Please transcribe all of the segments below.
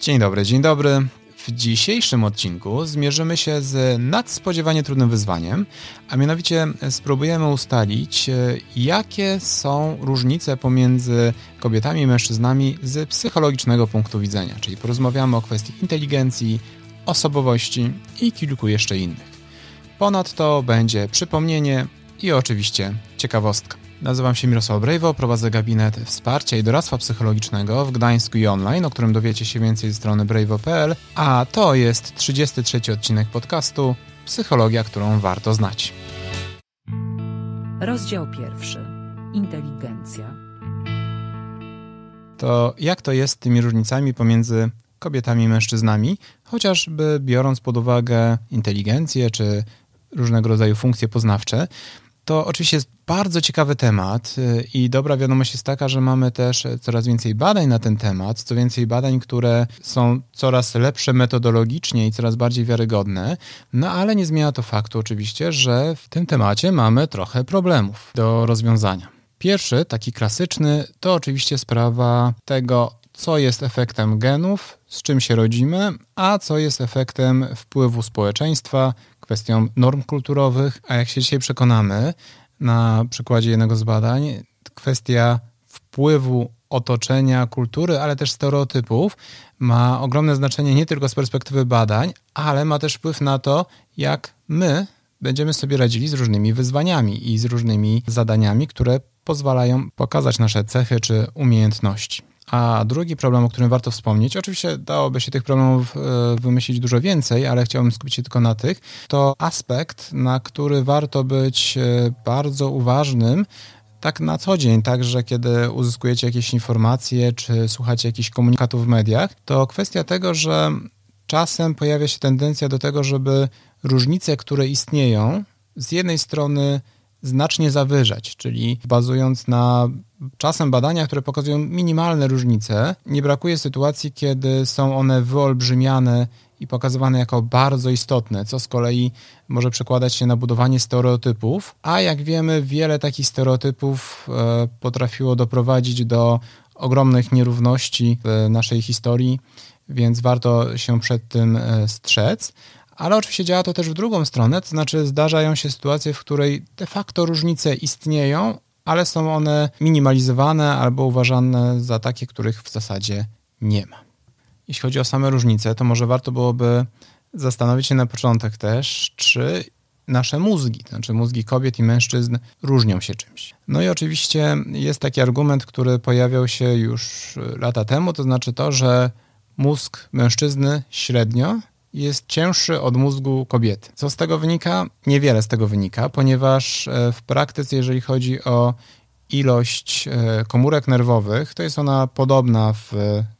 Dzień dobry, dzień dobry. W dzisiejszym odcinku zmierzymy się z nadspodziewanie trudnym wyzwaniem, a mianowicie spróbujemy ustalić, jakie są różnice pomiędzy kobietami i mężczyznami z psychologicznego punktu widzenia, czyli porozmawiamy o kwestii inteligencji, osobowości i kilku jeszcze innych. Ponadto będzie przypomnienie i oczywiście ciekawostka. Nazywam się Mirosław Brejwo, prowadzę gabinet wsparcia i doradztwa psychologicznego w Gdańsku i online, o którym dowiecie się więcej ze strony brejwo.pl, a to jest 33 odcinek podcastu Psychologia, którą warto znać. Rozdział pierwszy. Inteligencja. To jak to jest z tymi różnicami pomiędzy kobietami i mężczyznami, chociażby biorąc pod uwagę inteligencję czy różnego rodzaju funkcje poznawcze, to oczywiście jest bardzo ciekawy temat y, i dobra wiadomość jest taka, że mamy też coraz więcej badań na ten temat, co więcej badań, które są coraz lepsze metodologicznie i coraz bardziej wiarygodne, no ale nie zmienia to faktu oczywiście, że w tym temacie mamy trochę problemów do rozwiązania. Pierwszy, taki klasyczny, to oczywiście sprawa tego, co jest efektem genów, z czym się rodzimy, a co jest efektem wpływu społeczeństwa, kwestią norm kulturowych, a jak się dzisiaj przekonamy na przykładzie jednego z badań, kwestia wpływu otoczenia, kultury, ale też stereotypów ma ogromne znaczenie nie tylko z perspektywy badań, ale ma też wpływ na to, jak my będziemy sobie radzili z różnymi wyzwaniami i z różnymi zadaniami, które pozwalają pokazać nasze cechy czy umiejętności. A drugi problem, o którym warto wspomnieć, oczywiście dałoby się tych problemów e, wymyślić dużo więcej, ale chciałbym skupić się tylko na tych, to aspekt, na który warto być e, bardzo uważnym, tak na co dzień, także kiedy uzyskujecie jakieś informacje, czy słuchacie jakichś komunikatów w mediach, to kwestia tego, że czasem pojawia się tendencja do tego, żeby różnice, które istnieją, z jednej strony znacznie zawyżać, czyli bazując na czasem badania, które pokazują minimalne różnice, nie brakuje sytuacji, kiedy są one wyolbrzymiane i pokazywane jako bardzo istotne, co z kolei może przekładać się na budowanie stereotypów, a jak wiemy, wiele takich stereotypów e, potrafiło doprowadzić do ogromnych nierówności w naszej historii, więc warto się przed tym e, strzec. Ale oczywiście działa to też w drugą stronę, to znaczy zdarzają się sytuacje, w której de facto różnice istnieją, ale są one minimalizowane albo uważane za takie, których w zasadzie nie ma. Jeśli chodzi o same różnice, to może warto byłoby zastanowić się na początek też, czy nasze mózgi, to znaczy mózgi kobiet i mężczyzn różnią się czymś. No i oczywiście jest taki argument, który pojawiał się już lata temu, to znaczy to, że mózg mężczyzny średnio jest cięższy od mózgu kobiety. Co z tego wynika? Niewiele z tego wynika, ponieważ e, w praktyce, jeżeli chodzi o ilość e, komórek nerwowych, to jest ona podobna w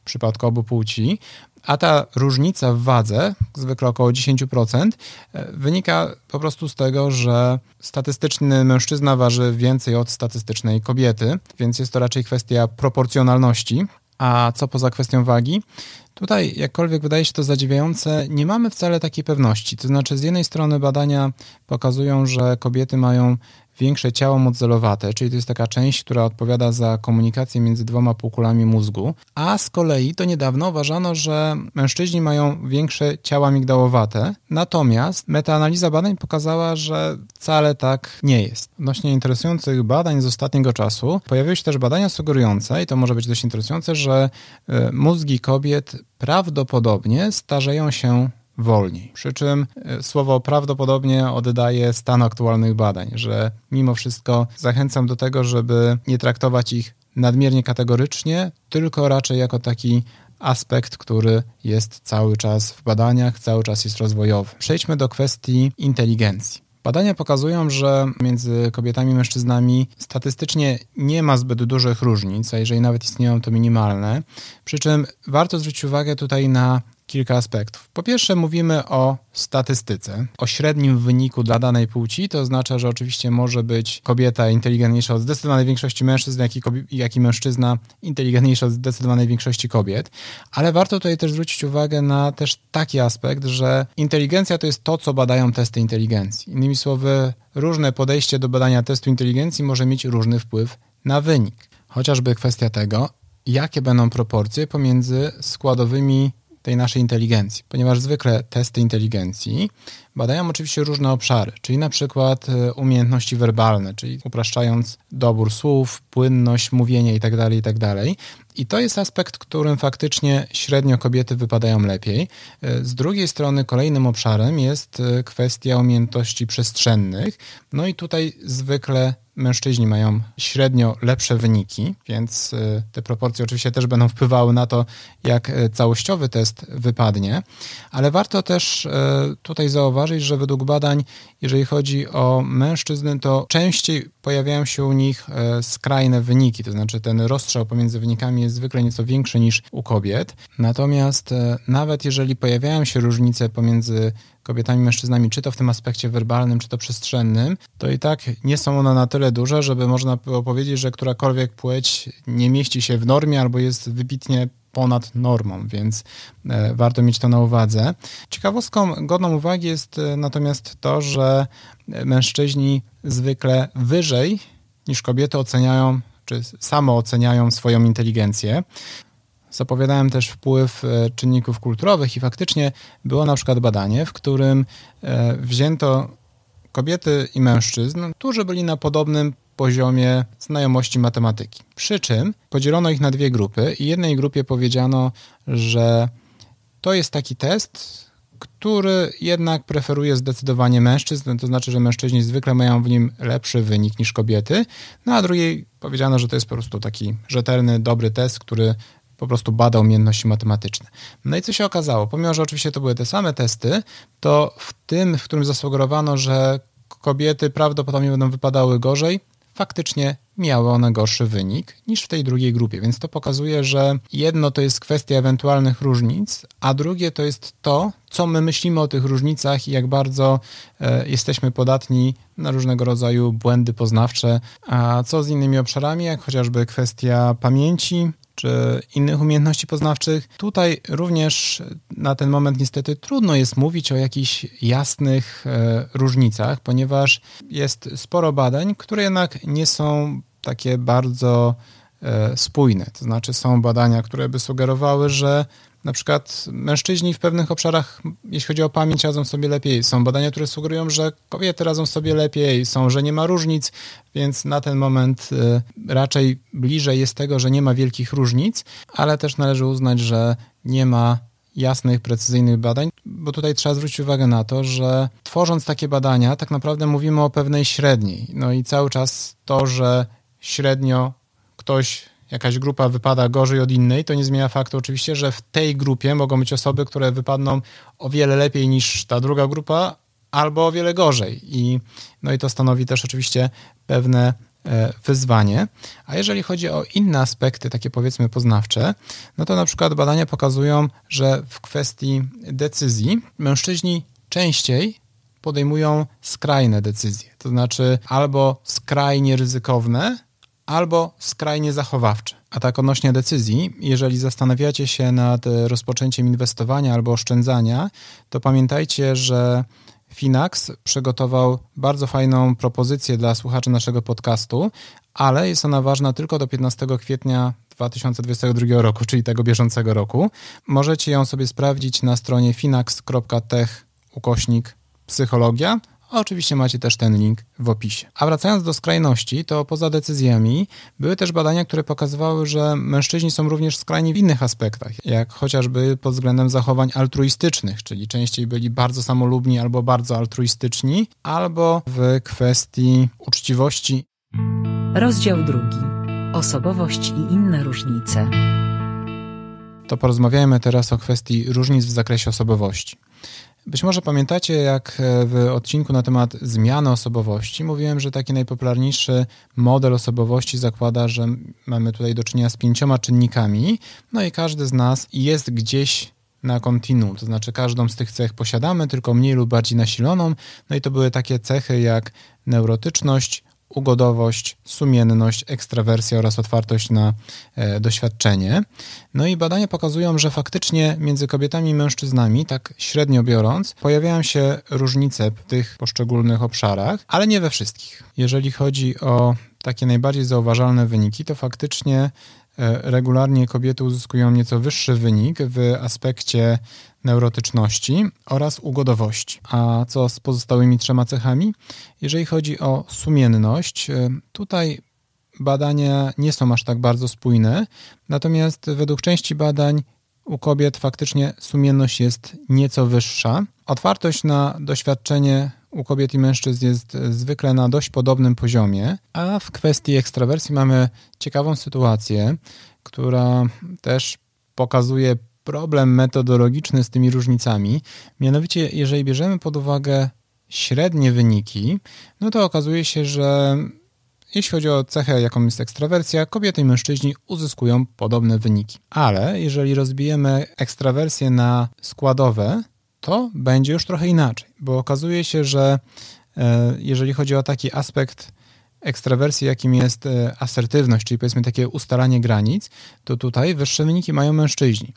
przypadku obu płci, a ta różnica w wadze, zwykle około 10%, e, wynika po prostu z tego, że statystyczny mężczyzna waży więcej od statystycznej kobiety, więc jest to raczej kwestia proporcjonalności. A co poza kwestią wagi? Tutaj, jakkolwiek wydaje się to zadziwiające, nie mamy wcale takiej pewności. To znaczy, z jednej strony badania pokazują, że kobiety mają większe ciało modelowate, czyli to jest taka część, która odpowiada za komunikację między dwoma półkulami mózgu, a z kolei to niedawno uważano, że mężczyźni mają większe ciała migdałowate, natomiast metaanaliza badań pokazała, że wcale tak nie jest. Odnośnie interesujących badań z ostatniego czasu pojawiły się też badania sugerujące, i to może być dość interesujące, że e, mózgi kobiet prawdopodobnie starzeją się wolniej. Przy czym e, słowo prawdopodobnie oddaje stan aktualnych badań, że mimo wszystko zachęcam do tego, żeby nie traktować ich nadmiernie kategorycznie, tylko raczej jako taki aspekt, który jest cały czas w badaniach, cały czas jest rozwojowy. Przejdźmy do kwestii inteligencji. Badania pokazują, że między kobietami i mężczyznami statystycznie nie ma zbyt dużych różnic, a jeżeli nawet istnieją, to minimalne. Przy czym warto zwrócić uwagę tutaj na kilka aspektów. Po pierwsze, mówimy o statystyce, o średnim wyniku dla danej płci. To oznacza, że oczywiście może być kobieta inteligentniejsza od zdecydowanej większości mężczyzn, jak i, jak i mężczyzna inteligentniejszy od zdecydowanej większości kobiet. Ale warto tutaj też zwrócić uwagę na też taki aspekt, że inteligencja to jest to, co badają testy inteligencji. Innymi słowy, różne podejście do badania testu inteligencji może mieć różny wpływ na wynik. Chociażby kwestia tego, jakie będą proporcje pomiędzy składowymi tej naszej inteligencji, ponieważ zwykle testy inteligencji badają oczywiście różne obszary, czyli na przykład e, umiejętności werbalne, czyli upraszczając dobór słów, płynność mówienia itd., tak itd. Tak I to jest aspekt, którym faktycznie średnio kobiety wypadają lepiej. E, z drugiej strony kolejnym obszarem jest e, kwestia umiejętności przestrzennych. No i tutaj zwykle mężczyźni mają średnio lepsze wyniki, więc y, te proporcje oczywiście też będą wpływały na to, jak y, całościowy test wypadnie, ale warto też y, tutaj zauważyć, że według badań, jeżeli chodzi o mężczyzn, to częściej pojawiają się u nich skrajne wyniki, to znaczy ten rozstrzał pomiędzy wynikami jest zwykle nieco większy niż u kobiet. Natomiast nawet jeżeli pojawiają się różnice pomiędzy kobietami mężczyznami, czy to w tym aspekcie werbalnym, czy to przestrzennym, to i tak nie są one na tyle duże, żeby można było powiedzieć, że którakolwiek płeć nie mieści się w normie albo jest wybitnie ponad normą, więc e, warto mieć to na uwadze. Ciekawostką godną uwagi jest e, natomiast to, że mężczyźni zwykle wyżej niż kobiety oceniają czy samo oceniają swoją inteligencję. Zapowiadałem też wpływ e, czynników kulturowych i faktycznie było na przykład badanie, w którym e, wzięto kobiety i mężczyzn, którzy byli na podobnym poziomie znajomości matematyki. Przy czym podzielono ich na dwie grupy i jednej grupie powiedziano, że to jest taki test, który jednak preferuje zdecydowanie mężczyzn, to znaczy, że mężczyźni zwykle mają w nim lepszy wynik niż kobiety, no a drugiej powiedziano, że to jest po prostu taki rzetelny, dobry test, który po prostu badał umiejętności matematyczne. No i co się okazało? Pomimo, że oczywiście to były te same testy, to w tym, w którym zasugerowano, że kobiety prawdopodobnie będą wypadały gorzej, faktycznie miały one gorszy wynik niż w tej drugiej grupie. Więc to pokazuje, że jedno to jest kwestia ewentualnych różnic, a drugie to jest to, co my myślimy o tych różnicach i jak bardzo e, jesteśmy podatni na różnego rodzaju błędy poznawcze. A co z innymi obszarami, jak chociażby kwestia pamięci, czy innych umiejętności poznawczych. Tutaj również na ten moment niestety trudno jest mówić o jakichś jasnych e, różnicach, ponieważ jest sporo badań, które jednak nie są takie bardzo e, spójne. To znaczy są badania, które by sugerowały, że na przykład mężczyźni w pewnych obszarach, jeśli chodzi o pamięć, radzą sobie lepiej. Są badania, które sugerują, że kobiety radzą sobie lepiej, są, że nie ma różnic, więc na ten moment y, raczej bliżej jest tego, że nie ma wielkich różnic, ale też należy uznać, że nie ma jasnych, precyzyjnych badań, bo tutaj trzeba zwrócić uwagę na to, że tworząc takie badania, tak naprawdę mówimy o pewnej średniej. No i cały czas to, że średnio ktoś jakaś grupa wypada gorzej od innej, to nie zmienia faktu oczywiście, że w tej grupie mogą być osoby, które wypadną o wiele lepiej niż ta druga grupa, albo o wiele gorzej. I, no i to stanowi też oczywiście pewne e, wyzwanie. A jeżeli chodzi o inne aspekty, takie powiedzmy poznawcze, no to na przykład badania pokazują, że w kwestii decyzji mężczyźni częściej podejmują skrajne decyzje, to znaczy albo skrajnie ryzykowne, albo skrajnie zachowawcze. A tak odnośnie decyzji, jeżeli zastanawiacie się nad rozpoczęciem inwestowania albo oszczędzania, to pamiętajcie, że Finax przygotował bardzo fajną propozycję dla słuchaczy naszego podcastu, ale jest ona ważna tylko do 15 kwietnia 2022 roku, czyli tego bieżącego roku. Możecie ją sobie sprawdzić na stronie finax.tech ukośnik psychologia a oczywiście macie też ten link w opisie. A wracając do skrajności, to poza decyzjami były też badania, które pokazywały, że mężczyźni są również skrajni w innych aspektach, jak chociażby pod względem zachowań altruistycznych, czyli częściej byli bardzo samolubni albo bardzo altruistyczni, albo w kwestii uczciwości. Rozdział drugi. Osobowość i inne różnice. To porozmawiajmy teraz o kwestii różnic w zakresie osobowości. Być może pamiętacie, jak e, w odcinku na temat zmiany osobowości mówiłem, że taki najpopularniejszy model osobowości zakłada, że mamy tutaj do czynienia z pięcioma czynnikami, no i każdy z nas jest gdzieś na kontinuum, to znaczy każdą z tych cech posiadamy, tylko mniej lub bardziej nasiloną, no i to były takie cechy jak neurotyczność, ugodowość, sumienność, ekstrawersja oraz otwartość na e, doświadczenie. No i badania pokazują, że faktycznie między kobietami i mężczyznami, tak średnio biorąc, pojawiają się różnice w tych poszczególnych obszarach, ale nie we wszystkich. Jeżeli chodzi o takie najbardziej zauważalne wyniki, to faktycznie regularnie kobiety uzyskują nieco wyższy wynik w aspekcie neurotyczności oraz ugodowości. A co z pozostałymi trzema cechami? Jeżeli chodzi o sumienność, e, tutaj badania nie są aż tak bardzo spójne, natomiast według części badań u kobiet faktycznie sumienność jest nieco wyższa. Otwartość na doświadczenie u kobiet i mężczyzn jest zwykle na dość podobnym poziomie, a w kwestii ekstrawersji mamy ciekawą sytuację, która też pokazuje problem metodologiczny z tymi różnicami. Mianowicie, jeżeli bierzemy pod uwagę średnie wyniki, no to okazuje się, że jeśli chodzi o cechę, jaką jest ekstrawersja, kobiety i mężczyźni uzyskują podobne wyniki. Ale jeżeli rozbijemy ekstrawersję na składowe, to będzie już trochę inaczej, bo okazuje się, że e, jeżeli chodzi o taki aspekt ekstrawersji, jakim jest e, asertywność, czyli powiedzmy takie ustalanie granic, to tutaj wyższe wyniki mają mężczyźni.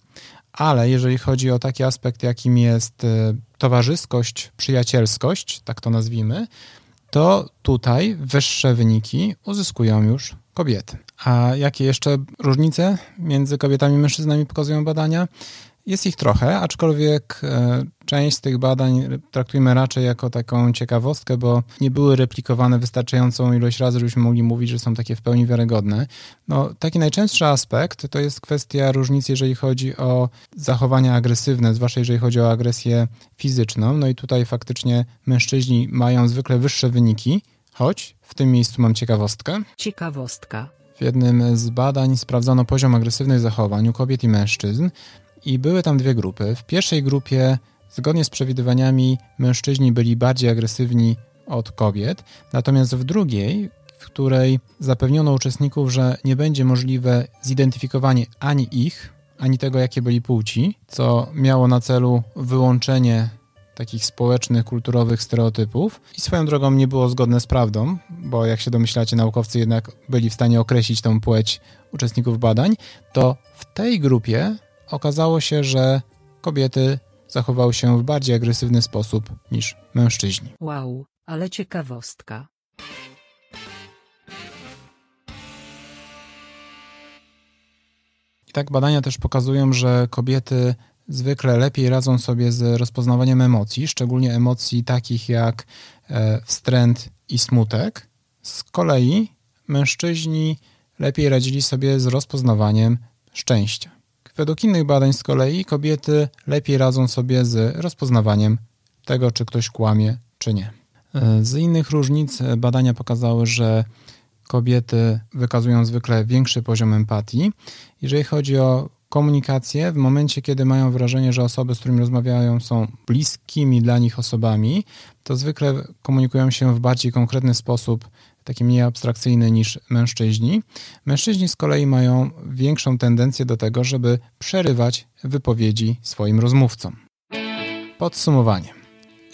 Ale jeżeli chodzi o taki aspekt, jakim jest e, towarzyskość, przyjacielskość, tak to nazwijmy, to tutaj wyższe wyniki uzyskują już kobiety. A jakie jeszcze różnice między kobietami i mężczyznami pokazują badania? Jest ich trochę, aczkolwiek e, część z tych badań traktujemy raczej jako taką ciekawostkę, bo nie były replikowane wystarczającą ilość razy, żebyśmy mogli mówić, że są takie w pełni wiarygodne. No, taki najczęstszy aspekt to jest kwestia różnic, jeżeli chodzi o zachowania agresywne, zwłaszcza jeżeli chodzi o agresję fizyczną. No i tutaj faktycznie mężczyźni mają zwykle wyższe wyniki, choć w tym miejscu mam ciekawostkę. Ciekawostka. W jednym z badań sprawdzono poziom agresywnych zachowań u kobiet i mężczyzn i były tam dwie grupy. W pierwszej grupie, zgodnie z przewidywaniami, mężczyźni byli bardziej agresywni od kobiet, natomiast w drugiej, w której zapewniono uczestników, że nie będzie możliwe zidentyfikowanie ani ich, ani tego, jakie byli płci, co miało na celu wyłączenie takich społecznych, kulturowych stereotypów i swoją drogą nie było zgodne z prawdą, bo jak się domyślacie, naukowcy jednak byli w stanie określić tą płeć uczestników badań, to w tej grupie okazało się, że kobiety zachowały się w bardziej agresywny sposób niż mężczyźni. Wow, ale ciekawostka. I tak badania też pokazują, że kobiety zwykle lepiej radzą sobie z rozpoznawaniem emocji, szczególnie emocji takich jak e, wstręt i smutek. Z kolei mężczyźni lepiej radzili sobie z rozpoznawaniem szczęścia. Według innych badań z kolei kobiety lepiej radzą sobie z rozpoznawaniem tego, czy ktoś kłamie, czy nie. Z innych różnic badania pokazały, że kobiety wykazują zwykle większy poziom empatii. Jeżeli chodzi o komunikację, w momencie, kiedy mają wrażenie, że osoby, z którymi rozmawiają, są bliskimi dla nich osobami, to zwykle komunikują się w bardziej konkretny sposób taki mniej abstrakcyjny niż mężczyźni. Mężczyźni z kolei mają większą tendencję do tego, żeby przerywać wypowiedzi swoim rozmówcom. Podsumowanie.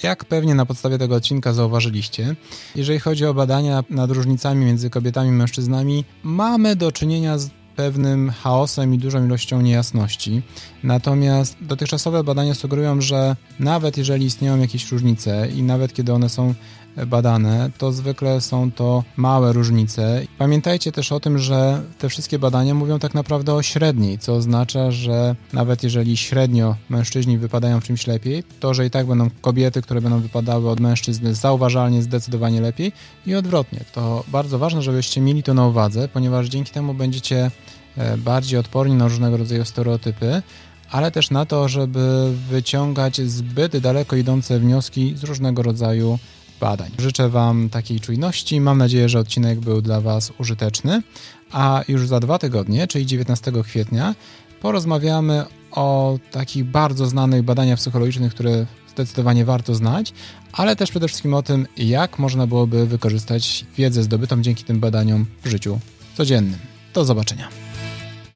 Jak pewnie na podstawie tego odcinka zauważyliście, jeżeli chodzi o badania nad różnicami między kobietami i mężczyznami, mamy do czynienia z pewnym chaosem i dużą ilością niejasności. Natomiast dotychczasowe badania sugerują, że nawet jeżeli istnieją jakieś różnice i nawet kiedy one są badane, to zwykle są to małe różnice. Pamiętajcie też o tym, że te wszystkie badania mówią tak naprawdę o średniej, co oznacza, że nawet jeżeli średnio mężczyźni wypadają w czymś lepiej, to że i tak będą kobiety, które będą wypadały od mężczyzn zauważalnie, zdecydowanie lepiej i odwrotnie. To bardzo ważne, żebyście mieli to na uwadze, ponieważ dzięki temu będziecie e, bardziej odporni na różnego rodzaju stereotypy, ale też na to, żeby wyciągać zbyt daleko idące wnioski z różnego rodzaju badań. Życzę Wam takiej czujności. Mam nadzieję, że odcinek był dla Was użyteczny. A już za dwa tygodnie, czyli 19 kwietnia, porozmawiamy o takich bardzo znanych badaniach psychologicznych, które zdecydowanie warto znać, ale też przede wszystkim o tym, jak można byłoby wykorzystać wiedzę zdobytą dzięki tym badaniom w życiu codziennym. Do zobaczenia.